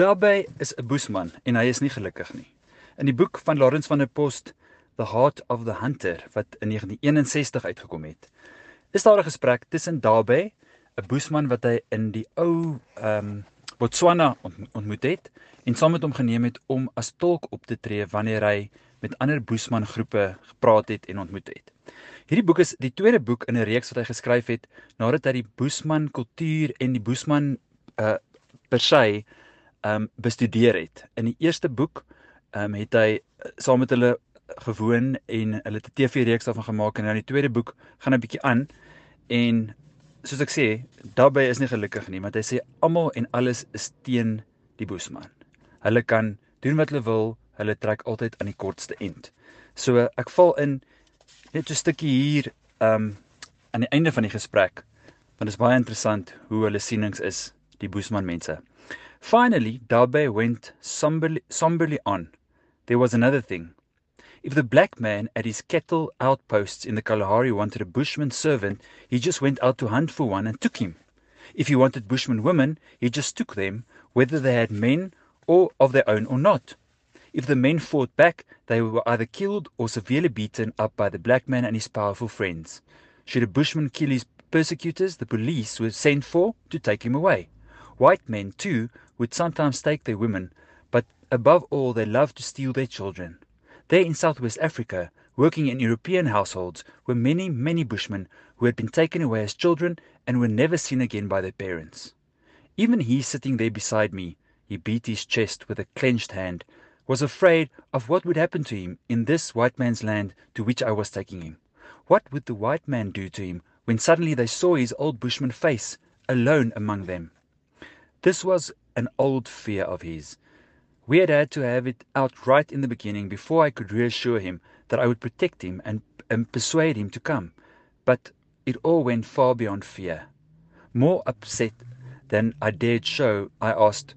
Daarbey is 'n boesman en hy is nie gelukkig nie. In die boek van Lawrence van der Post, The Heart of the Hunter, wat in 1961 uitgekom het, is daar 'n gesprek tussen Daarbey, 'n boesman wat hy in die ou ehm um, Botswana ontmoet het en saam met hom geneem het om as tolk op te tree wanneer hy met ander boesman groepe gepraat het en ontmoet het. Hierdie boek is die tweede boek in 'n reeks wat hy geskryf het nadat hy die boesman kultuur en die boesman uh per se um bestudeer het. In die eerste boek um het hy uh, saam met hulle gewoon en hulle het 'n TV-reeks daarvan gemaak en in die tweede boek gaan 'n bietjie aan en soos ek sê, daarbey is nie gelukkig nie, want hy sê almal en alles is teen die boesman. Hulle kan doen wat hulle wil, hulle trek altyd aan die kortste end. So ek val in net so 'n stukkie hier um aan die einde van die gesprek want dit is baie interessant hoe hulle sienings is, die boesman mense. Finally, Dabe went somberly, somberly on. There was another thing. If the black man at his cattle outposts in the Kalahari wanted a bushman servant, he just went out to hunt for one and took him. If he wanted bushman women, he just took them, whether they had men or of their own or not. If the men fought back, they were either killed or severely beaten up by the black man and his powerful friends. Should a bushman kill his persecutors, the police were sent for to take him away. White men, too, would sometimes take their women, but above all they loved to steal their children. There in Southwest Africa, working in European households, were many, many Bushmen who had been taken away as children and were never seen again by their parents. Even he sitting there beside me, he beat his chest with a clenched hand, was afraid of what would happen to him in this white man's land to which I was taking him. What would the white man do to him when suddenly they saw his old Bushman face, alone among them? This was an old fear of his. We had had to have it out right in the beginning before I could reassure him that I would protect him and, and persuade him to come. But it all went far beyond fear. More upset than I dared show, I asked,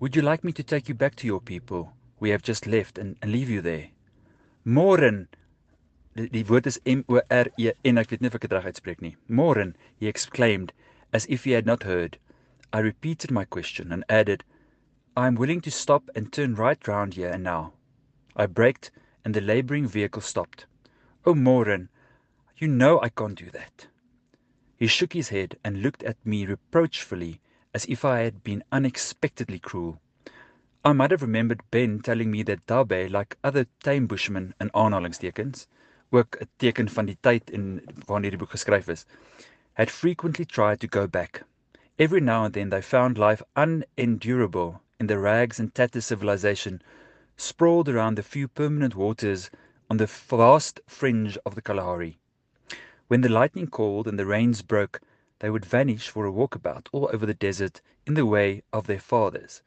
Would you like me to take you back to your people we have just left and, and leave you there? Die, die woord is M-O-R-E-N, ek weet nie of ek. Moren, he exclaimed, as if he had not heard. I repeated my question and added, I am willing to stop and turn right round here and now. I braked and the labouring vehicle stopped. Oh, Moren, you know I can't do that. He shook his head and looked at me reproachfully as if I had been unexpectedly cruel. I might have remembered Ben telling me that Dabe, like other tame bushmen in aanhalingstekens, ook 'n teken van die tyd in waarin hierdie boek geskryf is, had frequently tried to go back. Every now and then they found life unendurable in the rags and tatters civilization sprawled around the few permanent waters on the vast fringe of the Kalahari. When the lightning called and the rains broke, they would vanish for a walkabout all over the desert in the way of their fathers.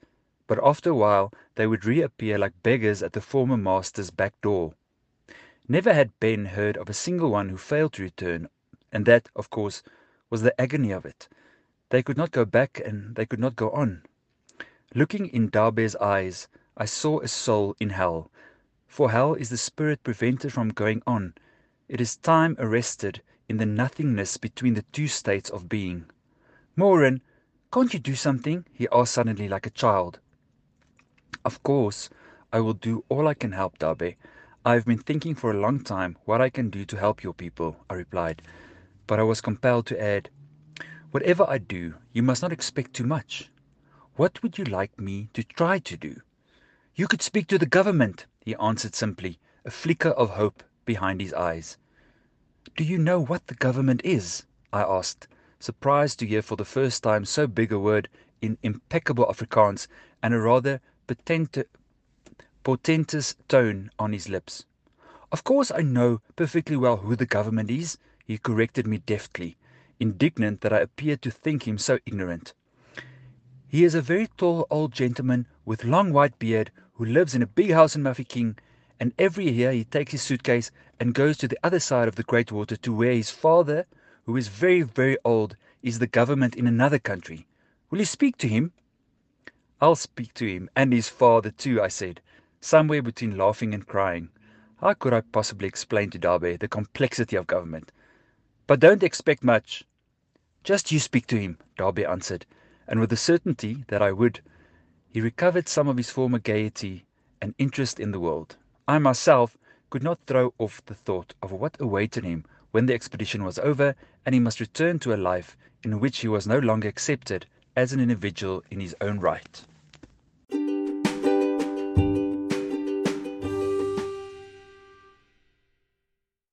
But after a while, they would reappear like beggars at the former master's back door. Never had Ben heard of a single one who failed to return, and that, of course, was the agony of it. They could not go back and they could not go on. Looking in Dabe's eyes, I saw a soul in hell. For hell is the spirit prevented from going on. It is time arrested in the nothingness between the two states of being. Moren, can't you do something? he asked suddenly like a child. Of course, I will do all I can help, Dabe. I have been thinking for a long time what I can do to help your people, I replied. But I was compelled to add, Whatever I do, you must not expect too much. What would you like me to try to do? You could speak to the government, he answered simply, a flicker of hope behind his eyes. Do you know what the government is? I asked, surprised to hear for the first time so big a word in impeccable Afrikaans and a rather portentous tone on his lips. Of course I know perfectly well who the government is, he corrected me deftly indignant that I appeared to think him so ignorant. He is a very tall old gentleman with long white beard who lives in a big house in Mafeking, and every year he takes his suitcase and goes to the other side of the Great Water to where his father, who is very, very old, is the government in another country. Will you speak to him? I'll speak to him, and his father too, I said, somewhere between laughing and crying. How could I possibly explain to Dabe the complexity of government? But don't expect much. Just you speak to him, Dabe answered, and with the certainty that I would, he recovered some of his former gaiety and interest in the world. I myself could not throw off the thought of what awaited him when the expedition was over and he must return to a life in which he was no longer accepted as an individual in his own right.